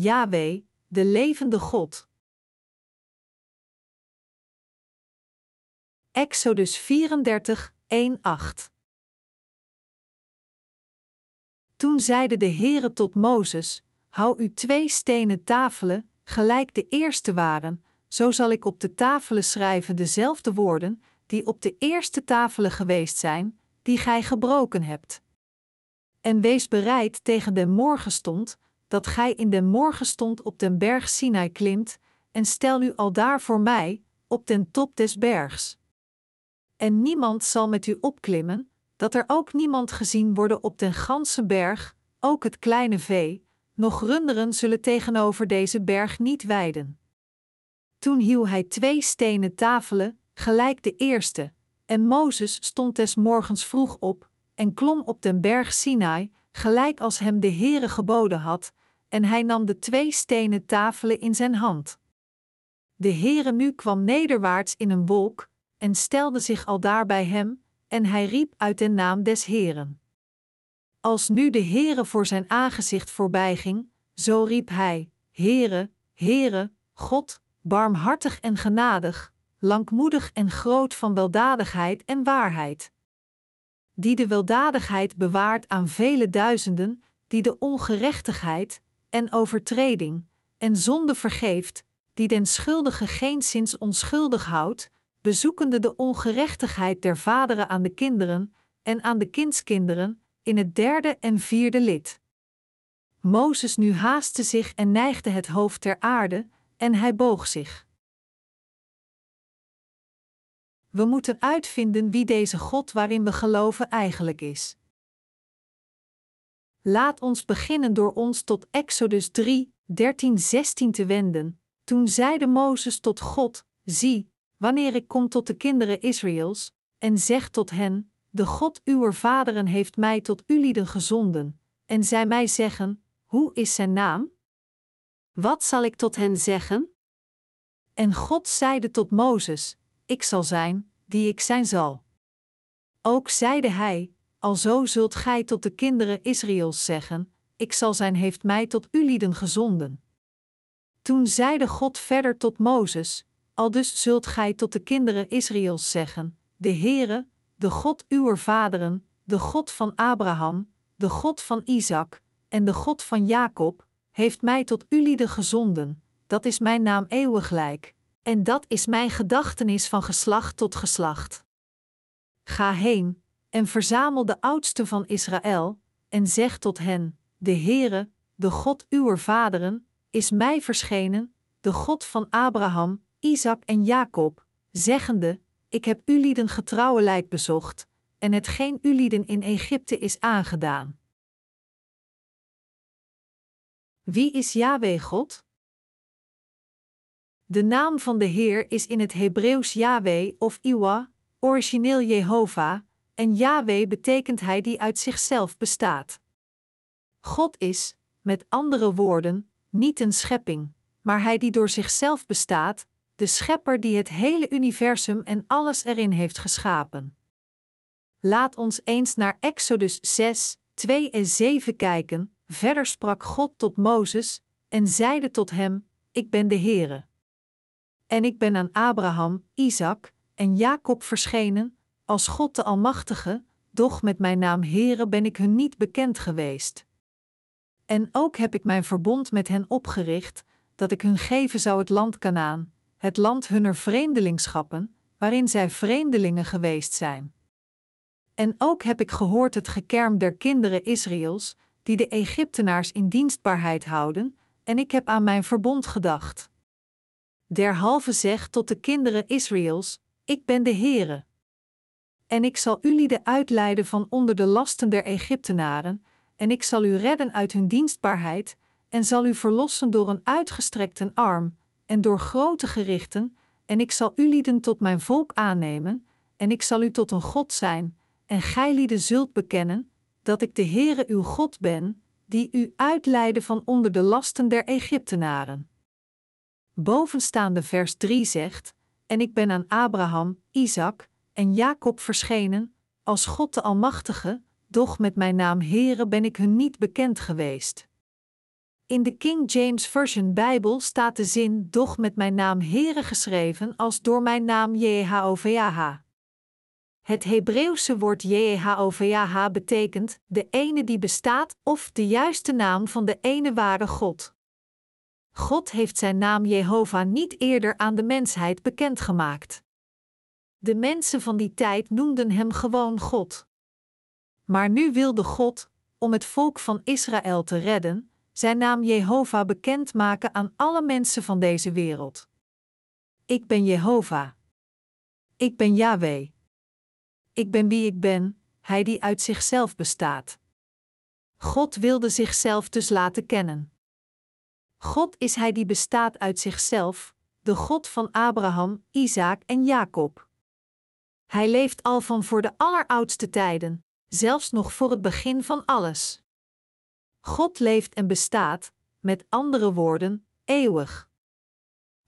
Yahweh, de levende God. Exodus 34, 1-8 Toen zeide de Heere tot Mozes: Hou u twee stenen tafelen, gelijk de eerste waren, zo zal ik op de tafelen schrijven dezelfde woorden, die op de eerste tafelen geweest zijn, die gij gebroken hebt. En wees bereid tegen de morgenstond, dat gij in de morgenstond op den berg Sinai klimt, en stel u al daar voor mij, op den top des bergs. En niemand zal met u opklimmen, dat er ook niemand gezien worden op den ganse berg, ook het kleine vee, nog runderen zullen tegenover deze berg niet weiden. Toen hieuw hij twee stenen tafelen, gelijk de eerste, en Mozes stond des morgens vroeg op, en klom op den berg Sinai, gelijk als hem de Heere geboden had, en hij nam de twee stenen tafelen in zijn hand. De Heere nu kwam nederwaarts in een wolk, en stelde zich al daar bij hem, en hij riep uit de naam des Heeren. Als nu de Heere voor zijn aangezicht voorbijging, zo riep hij: Heere, Heere, God, barmhartig en genadig, langmoedig en groot van weldadigheid en waarheid. Die de weldadigheid bewaart aan vele duizenden, die de ongerechtigheid en overtreding en zonde vergeeft, die den schuldige geenszins onschuldig houdt, bezoekende de ongerechtigheid der vaderen aan de kinderen en aan de kindskinderen, in het derde en vierde lid. Mozes nu haastte zich en neigde het hoofd ter aarde, en hij boog zich. We moeten uitvinden wie deze God waarin we geloven eigenlijk is. Laat ons beginnen door ons tot Exodus 3, 13, 16 te wenden. Toen zeide Mozes tot God: Zie, wanneer ik kom tot de kinderen Israëls, en zeg tot hen: De God uwer vaderen heeft mij tot ulieden gezonden, en zij mij zeggen: Hoe is zijn naam? Wat zal ik tot hen zeggen? En God zeide tot Mozes: Ik zal zijn, die ik zijn zal. Ook zeide hij: Alzo zult gij tot de kinderen Israëls zeggen: Ik zal zijn heeft mij tot ulieden gezonden. Toen zeide God verder tot Mozes: Aldus zult gij tot de kinderen Israëls zeggen: De Heere, de God uwer vaderen, de God van Abraham, de God van Isaac en de God van Jacob, heeft mij tot ulieden gezonden. Dat is mijn naam eeuwiglijk, en dat is mijn gedachtenis van geslacht tot geslacht. Ga heen en verzamel de oudsten van Israël en zeg tot hen: De Heere, de God uwer vaderen, is mij verschenen, de God van Abraham, Isaac en Jacob, zeggende: Ik heb ulieden getrouwelijk bezocht, en hetgeen ulieden in Egypte is aangedaan. Wie is Yahweh God? De naam van de Heer is in het Hebreeuws Yahweh of Iwa, origineel Jehovah, en Yahweh betekent Hij die uit zichzelf bestaat. God is, met andere woorden, niet een schepping, maar Hij die door zichzelf bestaat, de Schepper die het hele universum en alles erin heeft geschapen. Laat ons eens naar Exodus 6, 2 en 7 kijken. Verder sprak God tot Mozes en zeide tot hem: Ik ben de Heere. En ik ben aan Abraham, Isaac en Jacob verschenen, als God de Almachtige, doch met mijn naam Heere ben ik hun niet bekend geweest. En ook heb ik mijn verbond met hen opgericht, dat ik hun geven zou het land Kanaan, het land hunner vreemdelingschappen, waarin zij vreemdelingen geweest zijn. En ook heb ik gehoord het gekerm der kinderen Israëls, die de Egyptenaars in dienstbaarheid houden, en ik heb aan mijn verbond gedacht. Derhalve zeg tot de kinderen Israëls: Ik ben de Heere. En ik zal de uitleiden van onder de lasten der Egyptenaren, en ik zal u redden uit hun dienstbaarheid, en zal u verlossen door een uitgestrekte arm, en door grote gerichten, en ik zal ulieden tot mijn volk aannemen, en ik zal u tot een God zijn, en gijlieden zult bekennen, dat ik de Heere uw God ben, die u uitleidde van onder de lasten der Egyptenaren. Bovenstaande vers 3 zegt: En ik ben aan Abraham, Isaac en Jacob verschenen, als God de Almachtige, doch met mijn naam Heere ben ik hun niet bekend geweest. In de King James Version Bijbel staat de zin doch met mijn naam Here geschreven als door mijn naam Jehovah. Het Hebreeuwse woord Jehovah betekent de ene die bestaat of de juiste naam van de ene ware God. God heeft zijn naam Jehovah niet eerder aan de mensheid bekendgemaakt. De mensen van die tijd noemden hem gewoon God. Maar nu wilde God, om het volk van Israël te redden, zijn naam Jehovah bekendmaken aan alle mensen van deze wereld. Ik ben Jehovah. Ik ben Yahweh. Ik ben wie ik ben, hij die uit zichzelf bestaat. God wilde zichzelf dus laten kennen. God is hij die bestaat uit zichzelf, de God van Abraham, Isaac en Jacob. Hij leeft al van voor de alleroudste tijden, zelfs nog voor het begin van alles. God leeft en bestaat, met andere woorden, eeuwig.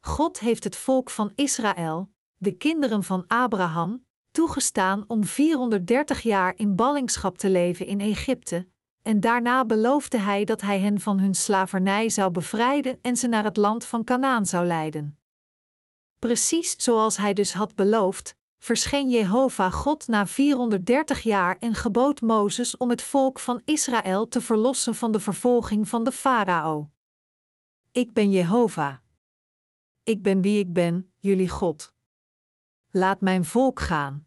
God heeft het volk van Israël, de kinderen van Abraham, toegestaan om 430 jaar in ballingschap te leven in Egypte, en daarna beloofde hij dat hij hen van hun slavernij zou bevrijden en ze naar het land van Canaan zou leiden. Precies zoals hij dus had beloofd, verscheen Jehovah God na 430 jaar en gebood Mozes om het volk van Israël te verlossen van de vervolging van de farao. Ik ben Jehovah. Ik ben wie ik ben, jullie God. Laat mijn volk gaan.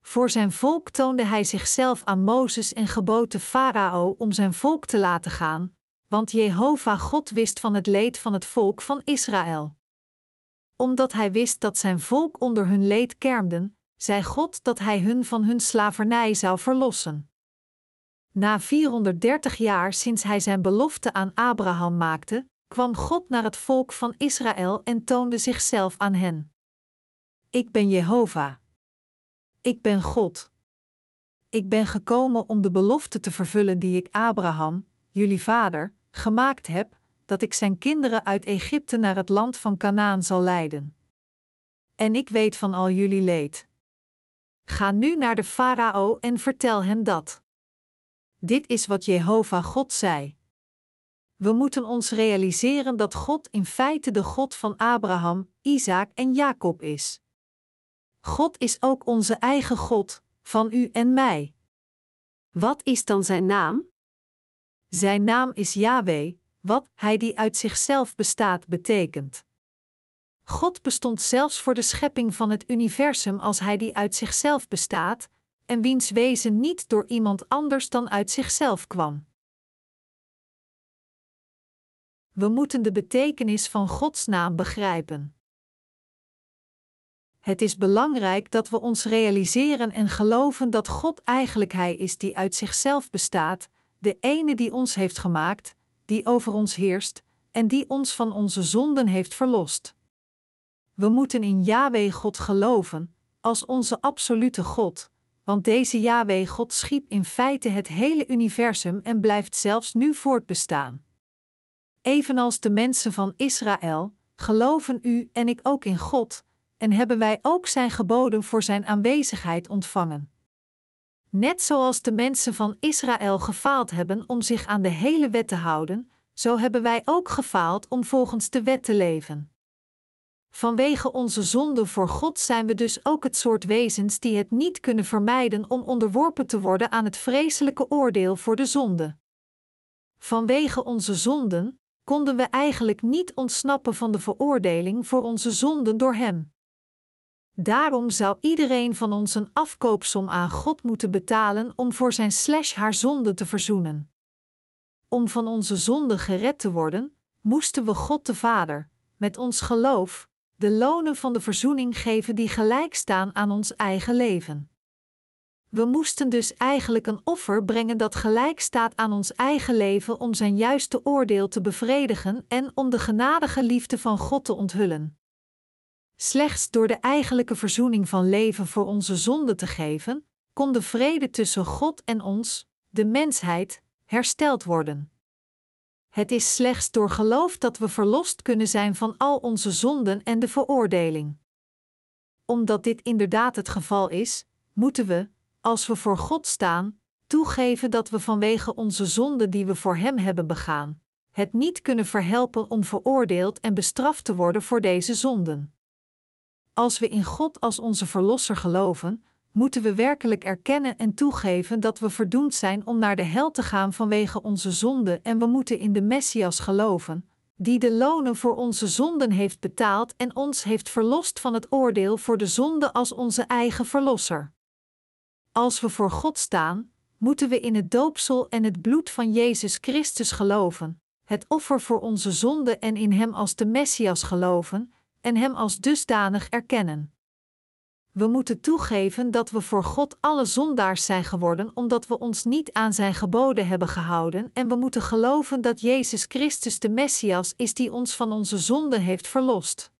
Voor zijn volk toonde hij zichzelf aan Mozes en gebood de farao om zijn volk te laten gaan, want Jehovah God wist van het leed van het volk van Israël. Omdat hij wist dat zijn volk onder hun leed kermden, zei God dat hij hun van hun slavernij zou verlossen. Na 430 jaar sinds hij zijn belofte aan Abraham maakte, kwam God naar het volk van Israël en toonde zichzelf aan hen. Ik ben Jehovah. Ik ben God. Ik ben gekomen om de belofte te vervullen die ik Abraham, jullie vader, gemaakt heb, dat ik zijn kinderen uit Egypte naar het land van Canaan zal leiden. En ik weet van al jullie leed. Ga nu naar de farao en vertel hem dat. Dit is wat Jehovah God zei. We moeten ons realiseren dat God in feite de God van Abraham, Isaac en Jacob is. God is ook onze eigen God, van u en mij. Wat is dan zijn naam? Zijn naam is Yahweh, wat hij die uit zichzelf bestaat betekent. God bestond zelfs voor de schepping van het universum als hij die uit zichzelf bestaat, en wiens wezen niet door iemand anders dan uit zichzelf kwam. We moeten de betekenis van Gods naam begrijpen. Het is belangrijk dat we ons realiseren en geloven dat God eigenlijk Hij is die uit zichzelf bestaat, de ene die ons heeft gemaakt, die over ons heerst en die ons van onze zonden heeft verlost. We moeten in Yahweh God geloven, als onze absolute God, want deze Yahweh God schiep in feite het hele universum en blijft zelfs nu voortbestaan. Evenals de mensen van Israël, geloven u en ik ook in God, en hebben wij ook Zijn geboden voor Zijn aanwezigheid ontvangen. Net zoals de mensen van Israël gefaald hebben om zich aan de hele wet te houden, zo hebben wij ook gefaald om volgens de wet te leven. Vanwege onze zonde voor God zijn we dus ook het soort wezens die het niet kunnen vermijden om onderworpen te worden aan het vreselijke oordeel voor de zonde. Vanwege onze zonden konden we eigenlijk niet ontsnappen van de veroordeling voor onze zonden door Hem. Daarom zou iedereen van ons een afkoopsom aan God moeten betalen om voor zijn slash haar zonde te verzoenen. Om van onze zonde gered te worden, moesten we God de Vader, met ons geloof, de lonen van de verzoening geven die gelijk staan aan ons eigen leven. We moesten dus eigenlijk een offer brengen dat gelijk staat aan ons eigen leven om zijn juiste oordeel te bevredigen en om de genadige liefde van God te onthullen. Slechts door de eigenlijke verzoening van leven voor onze zonde te geven, kon de vrede tussen God en ons, de mensheid, hersteld worden. Het is slechts door geloof dat we verlost kunnen zijn van al onze zonden en de veroordeling. Omdat dit inderdaad het geval is, moeten we, als we voor God staan, toegeven dat we vanwege onze zonden die we voor Hem hebben begaan, het niet kunnen verhelpen om veroordeeld en bestraft te worden voor deze zonden. Als we in God als onze Verlosser geloven, moeten we werkelijk erkennen en toegeven dat we verdoemd zijn om naar de hel te gaan vanwege onze zonden en we moeten in de Messias geloven, die de lonen voor onze zonden heeft betaald en ons heeft verlost van het oordeel voor de zonde als onze eigen Verlosser. Als we voor God staan, moeten we in het doopsel en het bloed van Jezus Christus geloven, het offer voor onze zonde en in Hem als de Messias geloven, en Hem als dusdanig erkennen. We moeten toegeven dat we voor God alle zondaars zijn geworden omdat we ons niet aan Zijn geboden hebben gehouden, en we moeten geloven dat Jezus Christus de Messias is die ons van onze zonde heeft verlost.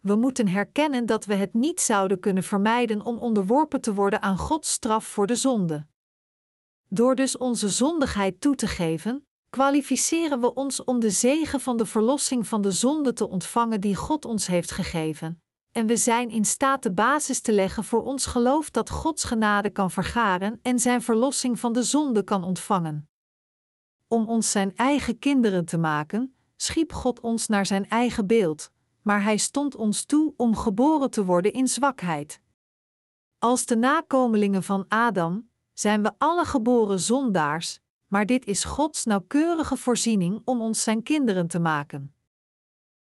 We moeten herkennen dat we het niet zouden kunnen vermijden om onderworpen te worden aan Gods straf voor de zonde. Door dus onze zondigheid toe te geven, kwalificeren we ons om de zegen van de verlossing van de zonde te ontvangen die God ons heeft gegeven. En we zijn in staat de basis te leggen voor ons geloof dat Gods genade kan vergaren en zijn verlossing van de zonde kan ontvangen. Om ons zijn eigen kinderen te maken, schiep God ons naar zijn eigen beeld, maar hij stond ons toe om geboren te worden in zwakheid. Als de nakomelingen van Adam zijn we alle geboren zondaars, maar dit is Gods nauwkeurige voorziening om ons zijn kinderen te maken.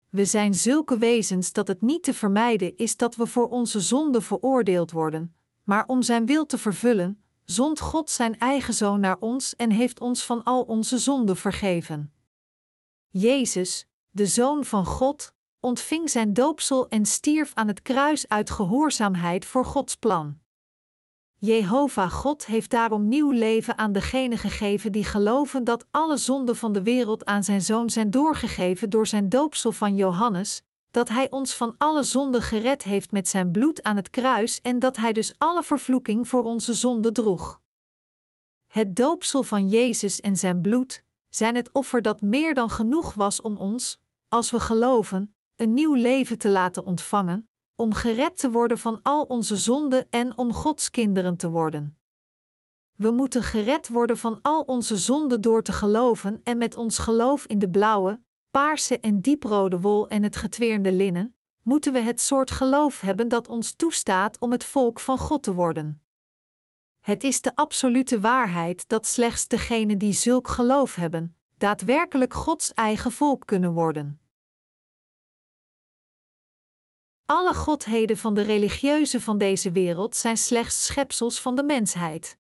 We zijn zulke wezens dat het niet te vermijden is dat we voor onze zonde veroordeeld worden, maar om zijn wil te vervullen, zond God zijn eigen zoon naar ons en heeft ons van al onze zonden vergeven. Jezus, de zoon van God, ontving zijn doopsel en stierf aan het kruis uit gehoorzaamheid voor Gods plan. Jehovah God heeft daarom nieuw leven aan degenen gegeven die geloven dat alle zonden van de wereld aan zijn zoon zijn doorgegeven door zijn doopsel van Johannes, dat hij ons van alle zonden gered heeft met zijn bloed aan het kruis en dat hij dus alle vervloeking voor onze zonde droeg. Het doopsel van Jezus en zijn bloed zijn het offer dat meer dan genoeg was om ons, als we geloven, een nieuw leven te laten ontvangen, om gered te worden van al onze zonden en om Gods kinderen te worden. We moeten gered worden van al onze zonden door te geloven en met ons geloof in de blauwe, paarse en dieprode wol en het getweerde linnen, moeten we het soort geloof hebben dat ons toestaat om het volk van God te worden. Het is de absolute waarheid dat slechts degenen die zulk geloof hebben, daadwerkelijk Gods eigen volk kunnen worden. Alle godheden van de religieuze van deze wereld zijn slechts schepsels van de mensheid.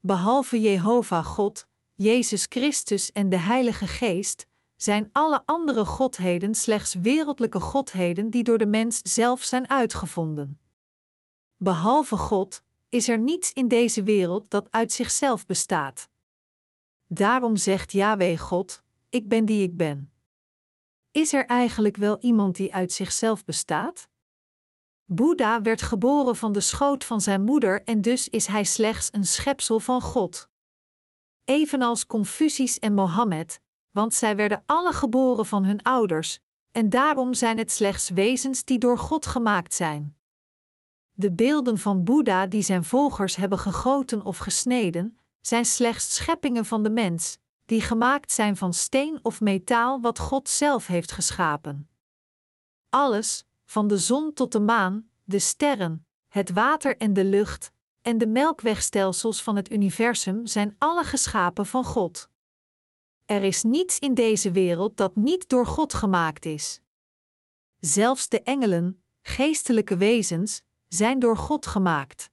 Behalve Jehovah God, Jezus Christus en de Heilige Geest, zijn alle andere godheden slechts wereldlijke godheden die door de mens zelf zijn uitgevonden. Behalve God is er niets in deze wereld dat uit zichzelf bestaat. Daarom zegt Yahweh God: Ik ben die ik ben. Is er eigenlijk wel iemand die uit zichzelf bestaat? Boeddha werd geboren van de schoot van zijn moeder en dus is hij slechts een schepsel van God. Evenals Confucius en Mohammed, want zij werden alle geboren van hun ouders, en daarom zijn het slechts wezens die door God gemaakt zijn. De beelden van Boeddha die zijn volgers hebben gegoten of gesneden, zijn slechts scheppingen van de mens, die gemaakt zijn van steen of metaal wat God zelf heeft geschapen. Alles, van de zon tot de maan, de sterren, het water en de lucht, en de melkwegstelsels van het universum zijn alle geschapen van God. Er is niets in deze wereld dat niet door God gemaakt is. Zelfs de engelen, geestelijke wezens, zijn door God gemaakt.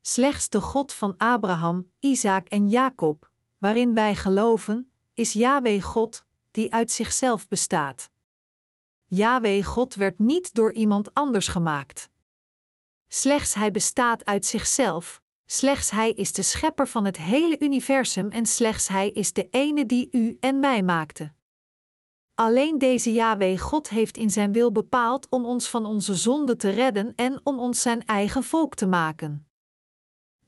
Slechts de God van Abraham, Isaac en Jacob, waarin wij geloven, is Yahweh God, die uit zichzelf bestaat. Yahweh God werd niet door iemand anders gemaakt. Slechts Hij bestaat uit zichzelf, slechts Hij is de schepper van het hele universum en slechts Hij is de ene die u en mij maakte. Alleen deze Yahweh God heeft in zijn wil bepaald om ons van onze zonde te redden en om ons zijn eigen volk te maken.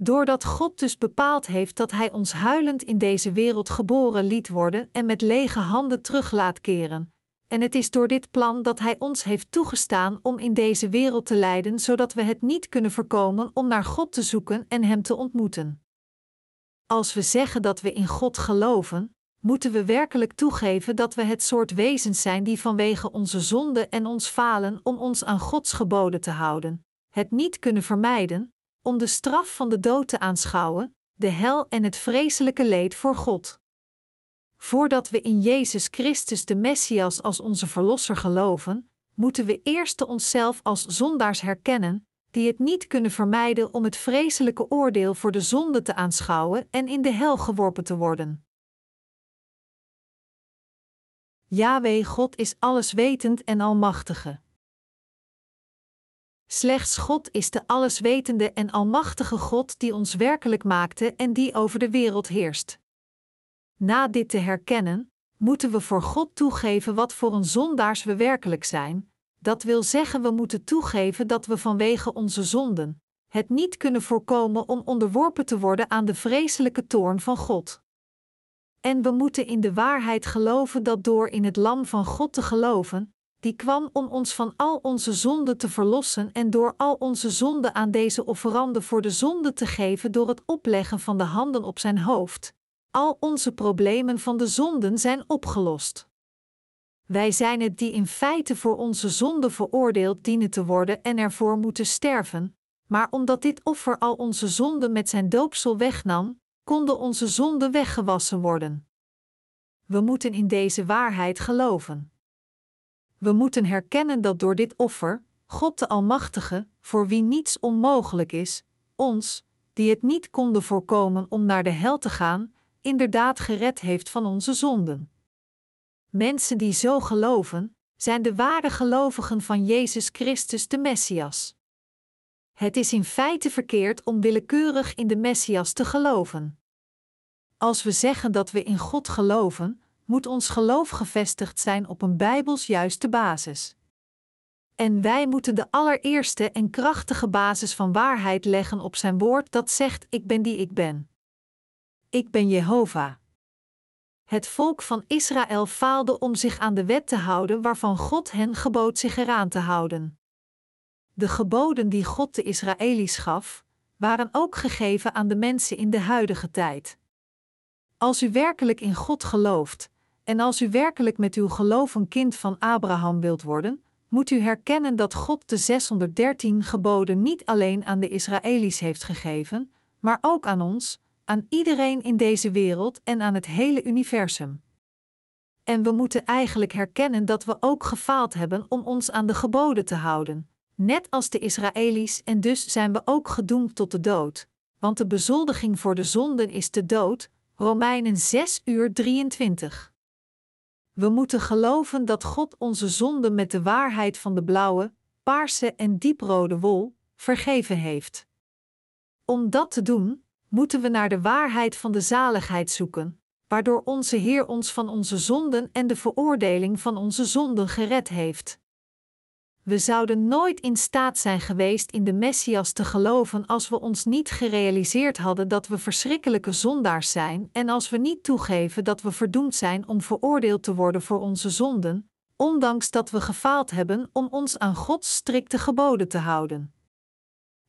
Doordat God dus bepaald heeft dat Hij ons huilend in deze wereld geboren liet worden en met lege handen terug laat keren. En het is door dit plan dat Hij ons heeft toegestaan om in deze wereld te lijden, zodat we het niet kunnen voorkomen om naar God te zoeken en Hem te ontmoeten. Als we zeggen dat we in God geloven, moeten we werkelijk toegeven dat we het soort wezens zijn die vanwege onze zonde en ons falen om ons aan Gods geboden te houden, het niet kunnen vermijden, om de straf van de dood te aanschouwen, de hel en het vreselijke leed voor God. Voordat we in Jezus Christus de Messias als onze Verlosser geloven, moeten we eerst onszelf als zondaars herkennen, die het niet kunnen vermijden om het vreselijke oordeel voor de zonde te aanschouwen en in de hel geworpen te worden. Yahweh God is alleswetend en almachtige. Slechts God is de alleswetende en almachtige God die ons werkelijk maakte en die over de wereld heerst. Na dit te herkennen, moeten we voor God toegeven wat voor een zondaars we werkelijk zijn. Dat wil zeggen, we moeten toegeven dat we vanwege onze zonden het niet kunnen voorkomen om onderworpen te worden aan de vreselijke toorn van God. En we moeten in de waarheid geloven dat door in het Lam van God te geloven, die kwam om ons van al onze zonden te verlossen en door al onze zonden aan deze offerande voor de zonde te geven door het opleggen van de handen op zijn hoofd. Al onze problemen van de zonden zijn opgelost. Wij zijn het die in feite voor onze zonde veroordeeld dienen te worden en ervoor moeten sterven, maar omdat dit offer al onze zonden met zijn doopsel wegnam, konden onze zonden weggewassen worden. We moeten in deze waarheid geloven. We moeten herkennen dat door dit offer, God de Almachtige, voor wie niets onmogelijk is, ons, die het niet konden voorkomen om naar de hel te gaan, inderdaad gered heeft van onze zonden. Mensen die zo geloven, zijn de ware gelovigen van Jezus Christus de Messias. Het is in feite verkeerd om willekeurig in de Messias te geloven. Als we zeggen dat we in God geloven, moet ons geloof gevestigd zijn op een bijbels juiste basis. En wij moeten de allereerste en krachtige basis van waarheid leggen op zijn woord dat zegt: Ik ben die ik ben. Ik ben Jehovah. Het volk van Israël faalde om zich aan de wet te houden waarvan God hen gebood zich eraan te houden. De geboden die God de Israëli's gaf, waren ook gegeven aan de mensen in de huidige tijd. Als u werkelijk in God gelooft, en als u werkelijk met uw geloof een kind van Abraham wilt worden, moet u herkennen dat God de 613 geboden niet alleen aan de Israëli's heeft gegeven, maar ook aan ons, aan iedereen in deze wereld en aan het hele universum. En we moeten eigenlijk herkennen dat we ook gefaald hebben om ons aan de geboden te houden, net als de Israëli's, en dus zijn we ook gedoemd tot de dood, want de bezoldiging voor de zonden is de dood. Romeinen 6 uur 23. We moeten geloven dat God onze zonden met de waarheid van de blauwe, paarse en dieprode wol vergeven heeft. Om dat te doen, moeten we naar de waarheid van de zaligheid zoeken, waardoor onze Heer ons van onze zonden en de veroordeling van onze zonden gered heeft. We zouden nooit in staat zijn geweest in de Messias te geloven als we ons niet gerealiseerd hadden dat we verschrikkelijke zondaars zijn en als we niet toegeven dat we verdoemd zijn om veroordeeld te worden voor onze zonden, ondanks dat we gefaald hebben om ons aan Gods strikte geboden te houden.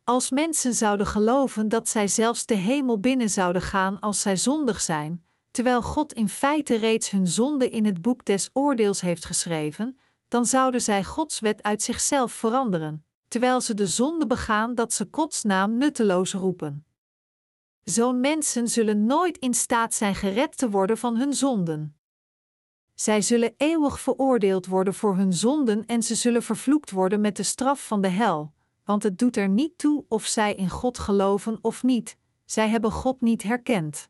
Als mensen zouden geloven dat zij zelfs de hemel binnen zouden gaan als zij zondig zijn, terwijl God in feite reeds hun zonde in het boek des oordeels heeft geschreven, dan zouden zij Gods wet uit zichzelf veranderen, terwijl ze de zonde begaan dat ze Gods naam nutteloos roepen. Zo'n mensen zullen nooit in staat zijn gered te worden van hun zonden. Zij zullen eeuwig veroordeeld worden voor hun zonden en ze zullen vervloekt worden met de straf van de hel, want het doet er niet toe of zij in God geloven of niet, zij hebben God niet herkend.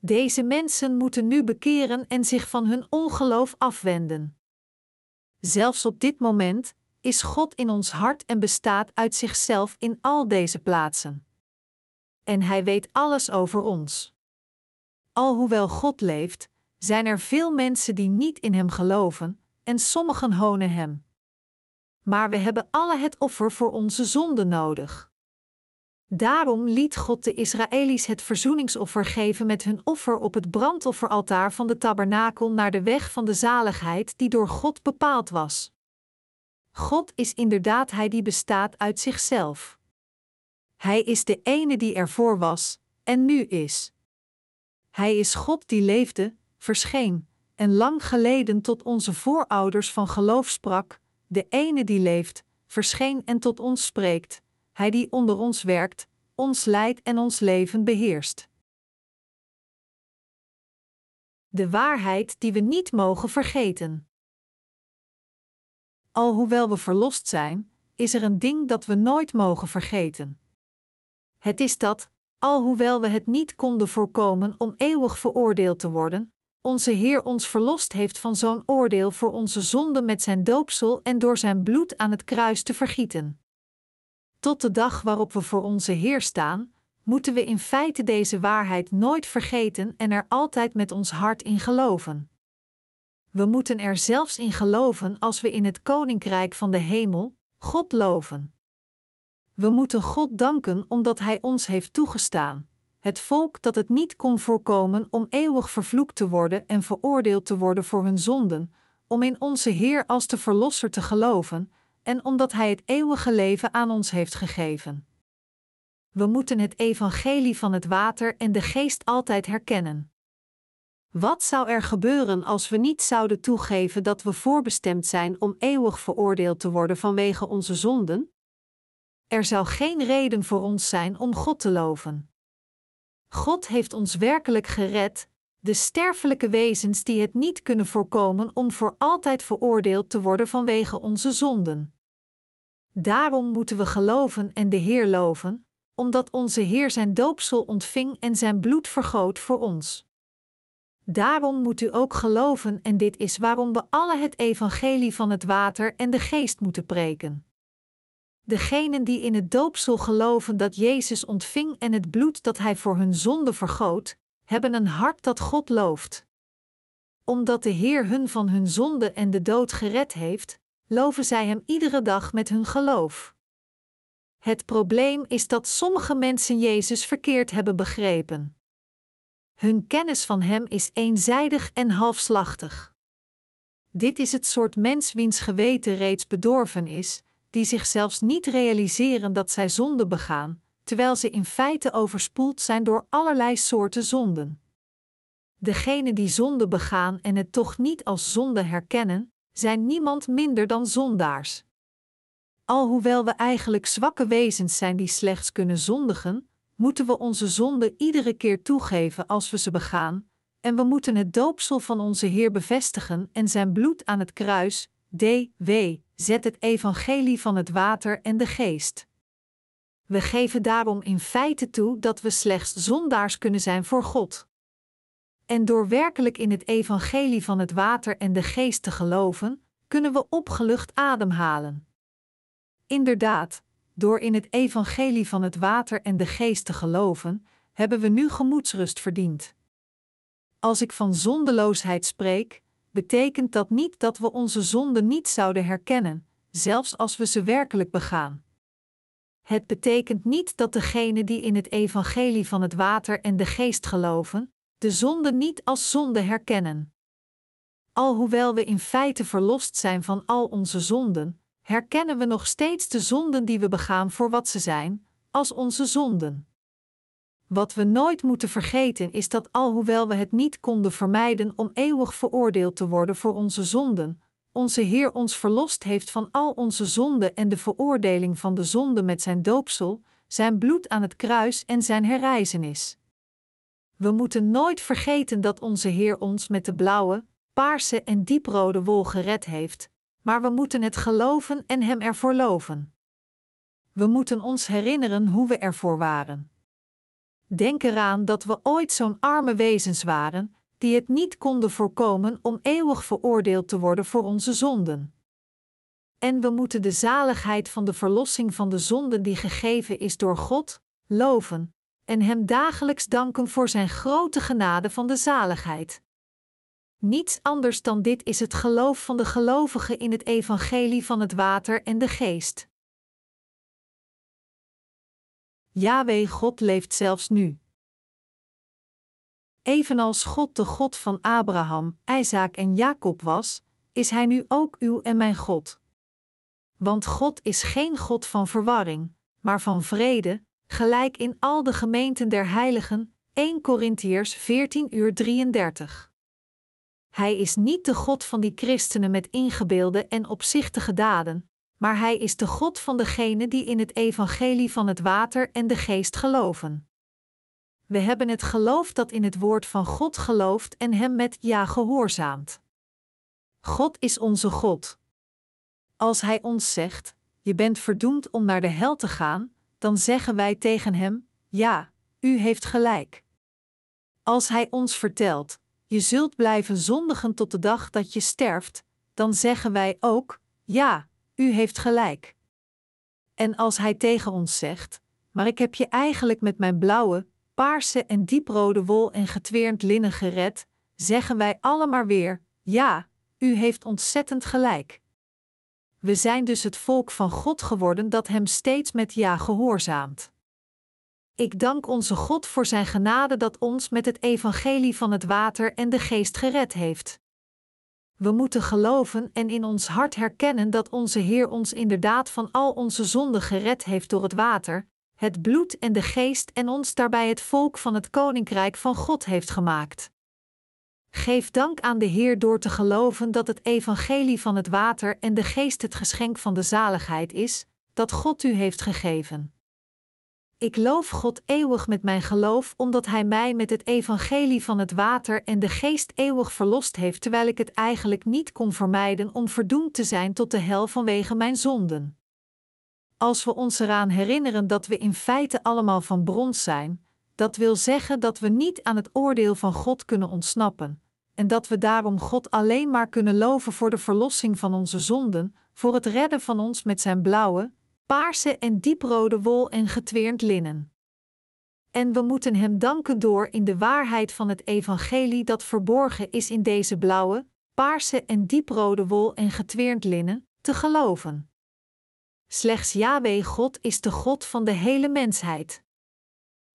Deze mensen moeten nu bekeren en zich van hun ongeloof afwenden. Zelfs op dit moment is God in ons hart en bestaat uit zichzelf in al deze plaatsen. En Hij weet alles over ons. Alhoewel God leeft, zijn er veel mensen die niet in Hem geloven, en sommigen honen Hem. Maar we hebben alle het offer voor onze zonde nodig. Daarom liet God de Israëli's het verzoeningsoffer geven met hun offer op het brandofferaltaar van de tabernakel naar de weg van de zaligheid die door God bepaald was. God is inderdaad Hij die bestaat uit zichzelf. Hij is de ene die ervoor was, en nu is, Hij is God die leefde, verscheen, en lang geleden tot onze voorouders van geloof sprak, de ene die leeft, verscheen en tot ons spreekt, hij die onder ons werkt, ons leidt en ons leven beheerst. De waarheid die we niet mogen vergeten. Alhoewel we verlost zijn, is er een ding dat we nooit mogen vergeten. Het is dat, alhoewel we het niet konden voorkomen om eeuwig veroordeeld te worden, onze Heer ons verlost heeft van zo'n oordeel voor onze zonde met zijn doopsel en door zijn bloed aan het kruis te vergieten. Tot de dag waarop we voor onze Heer staan, moeten we in feite deze waarheid nooit vergeten en er altijd met ons hart in geloven. We moeten er zelfs in geloven als we in het koninkrijk van de hemel God loven. We moeten God danken omdat Hij ons heeft toegestaan, het volk dat het niet kon voorkomen om eeuwig vervloekt te worden en veroordeeld te worden voor hun zonden, om in onze Heer als de Verlosser te geloven, en omdat Hij het eeuwige leven aan ons heeft gegeven. We moeten het evangelie van het water en de geest altijd herkennen. Wat zou er gebeuren als we niet zouden toegeven dat we voorbestemd zijn om eeuwig veroordeeld te worden vanwege onze zonden? Er zou geen reden voor ons zijn om God te loven. God heeft ons werkelijk gered, de sterfelijke wezens die het niet kunnen voorkomen om voor altijd veroordeeld te worden vanwege onze zonden. Daarom moeten we geloven en de Heer loven, omdat onze Heer zijn doopsel ontving en zijn bloed vergoot voor ons. Daarom moet u ook geloven en dit is waarom we alle het evangelie van het water en de geest moeten preken. Degenen die in het doopsel geloven dat Jezus ontving en het bloed dat Hij voor hun zonde vergoot, hebben een hart dat God looft. Omdat de Heer hun van hun zonde en de dood gered heeft, loven zij Hem iedere dag met hun geloof. Het probleem is dat sommige mensen Jezus verkeerd hebben begrepen. Hun kennis van Hem is eenzijdig en halfslachtig. Dit is het soort mens wiens geweten reeds bedorven is, die zich zelfs niet realiseren dat zij zonde begaan, terwijl ze in feite overspoeld zijn door allerlei soorten zonden. Degenen die zonde begaan en het toch niet als zonde herkennen, zijn niemand minder dan zondaars. Alhoewel we eigenlijk zwakke wezens zijn die slechts kunnen zondigen, moeten we onze zonde iedere keer toegeven als we ze begaan, en we moeten het doopsel van onze Heer bevestigen en zijn bloed aan het kruis, D.W., zet het evangelie van het water en de geest. We geven daarom in feite toe dat we slechts zondaars kunnen zijn voor God. En door werkelijk in het evangelie van het water en de geest te geloven, kunnen we opgelucht ademhalen. Inderdaad, door in het evangelie van het water en de geest te geloven, hebben we nu gemoedsrust verdiend. Als ik van zondeloosheid spreek, betekent dat niet dat we onze zonden niet zouden herkennen, zelfs als we ze werkelijk begaan. Het betekent niet dat degenen die in het evangelie van het water en de geest geloven, de zonde niet als zonde herkennen. Alhoewel we in feite verlost zijn van al onze zonden, herkennen we nog steeds de zonden die we begaan voor wat ze zijn, als onze zonden. Wat we nooit moeten vergeten is dat alhoewel we het niet konden vermijden om eeuwig veroordeeld te worden voor onze zonden, onze Heer ons verlost heeft van al onze zonden en de veroordeling van de zonde met zijn doopsel, zijn bloed aan het kruis en zijn herrijzenis. We moeten nooit vergeten dat onze Heer ons met de blauwe, paarse en dieprode wol gered heeft, maar we moeten het geloven en Hem ervoor loven. We moeten ons herinneren hoe we ervoor waren. Denk eraan dat we ooit zo'n arme wezens waren, die het niet konden voorkomen om eeuwig veroordeeld te worden voor onze zonden. En we moeten de zaligheid van de verlossing van de zonden die gegeven is door God, loven, en Hem dagelijks danken voor Zijn grote genade van de zaligheid. Niets anders dan dit is het geloof van de gelovigen in het evangelie van het water en de geest. Yahweh God leeft zelfs nu. Evenals God de God van Abraham, Isaac en Jacob was, is Hij nu ook uw en mijn God. Want God is geen God van verwarring, maar van vrede, gelijk in al de gemeenten der heiligen, 1 Korintiërs 14 uur 33. Hij is niet de God van die christenen met ingebeelde en opzichtige daden, maar hij is de God van degenen die in het evangelie van het water en de geest geloven. We hebben het geloof dat in het woord van God gelooft en hem met ja gehoorzaamt. God is onze God. Als hij ons zegt: Je bent verdoemd om naar de hel te gaan, dan zeggen wij tegen hem: Ja, u heeft gelijk. Als hij ons vertelt: Je zult blijven zondigen tot de dag dat je sterft, dan zeggen wij ook: Ja, u heeft gelijk. En als hij tegen ons zegt: Maar ik heb je eigenlijk met mijn blauwe, paarse en dieprode wol en getweerd linnen gered, zeggen wij allemaal weer: Ja, u heeft ontzettend gelijk. We zijn dus het volk van God geworden dat Hem steeds met ja gehoorzaamt. Ik dank onze God voor Zijn genade dat ons met het evangelie van het water en de geest gered heeft. We moeten geloven en in ons hart herkennen dat onze Heer ons inderdaad van al onze zonden gered heeft door het water, het bloed en de geest en ons daarbij het volk van het koninkrijk van God heeft gemaakt. Geef dank aan de Heer door te geloven dat het evangelie van het water en de geest het geschenk van de zaligheid is, dat God u heeft gegeven. Ik loof God eeuwig met mijn geloof, omdat Hij mij met het evangelie van het water en de geest eeuwig verlost heeft, terwijl ik het eigenlijk niet kon vermijden om verdoemd te zijn tot de hel vanwege mijn zonden. Als we ons eraan herinneren dat we in feite allemaal van brons zijn, dat wil zeggen dat we niet aan het oordeel van God kunnen ontsnappen, en dat we daarom God alleen maar kunnen loven voor de verlossing van onze zonden, voor het redden van ons met zijn blauwe, paarse en dieprode wol en getweerd linnen. En we moeten Hem danken door in de waarheid van het Evangelie dat verborgen is in deze blauwe, paarse en dieprode wol en getweerd linnen, te geloven. Slechts Yahweh God is de God van de hele mensheid.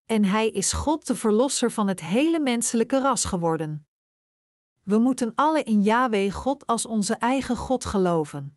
En Hij is God de Verlosser van het hele menselijke ras geworden. We moeten alle in Yahweh God als onze eigen God geloven.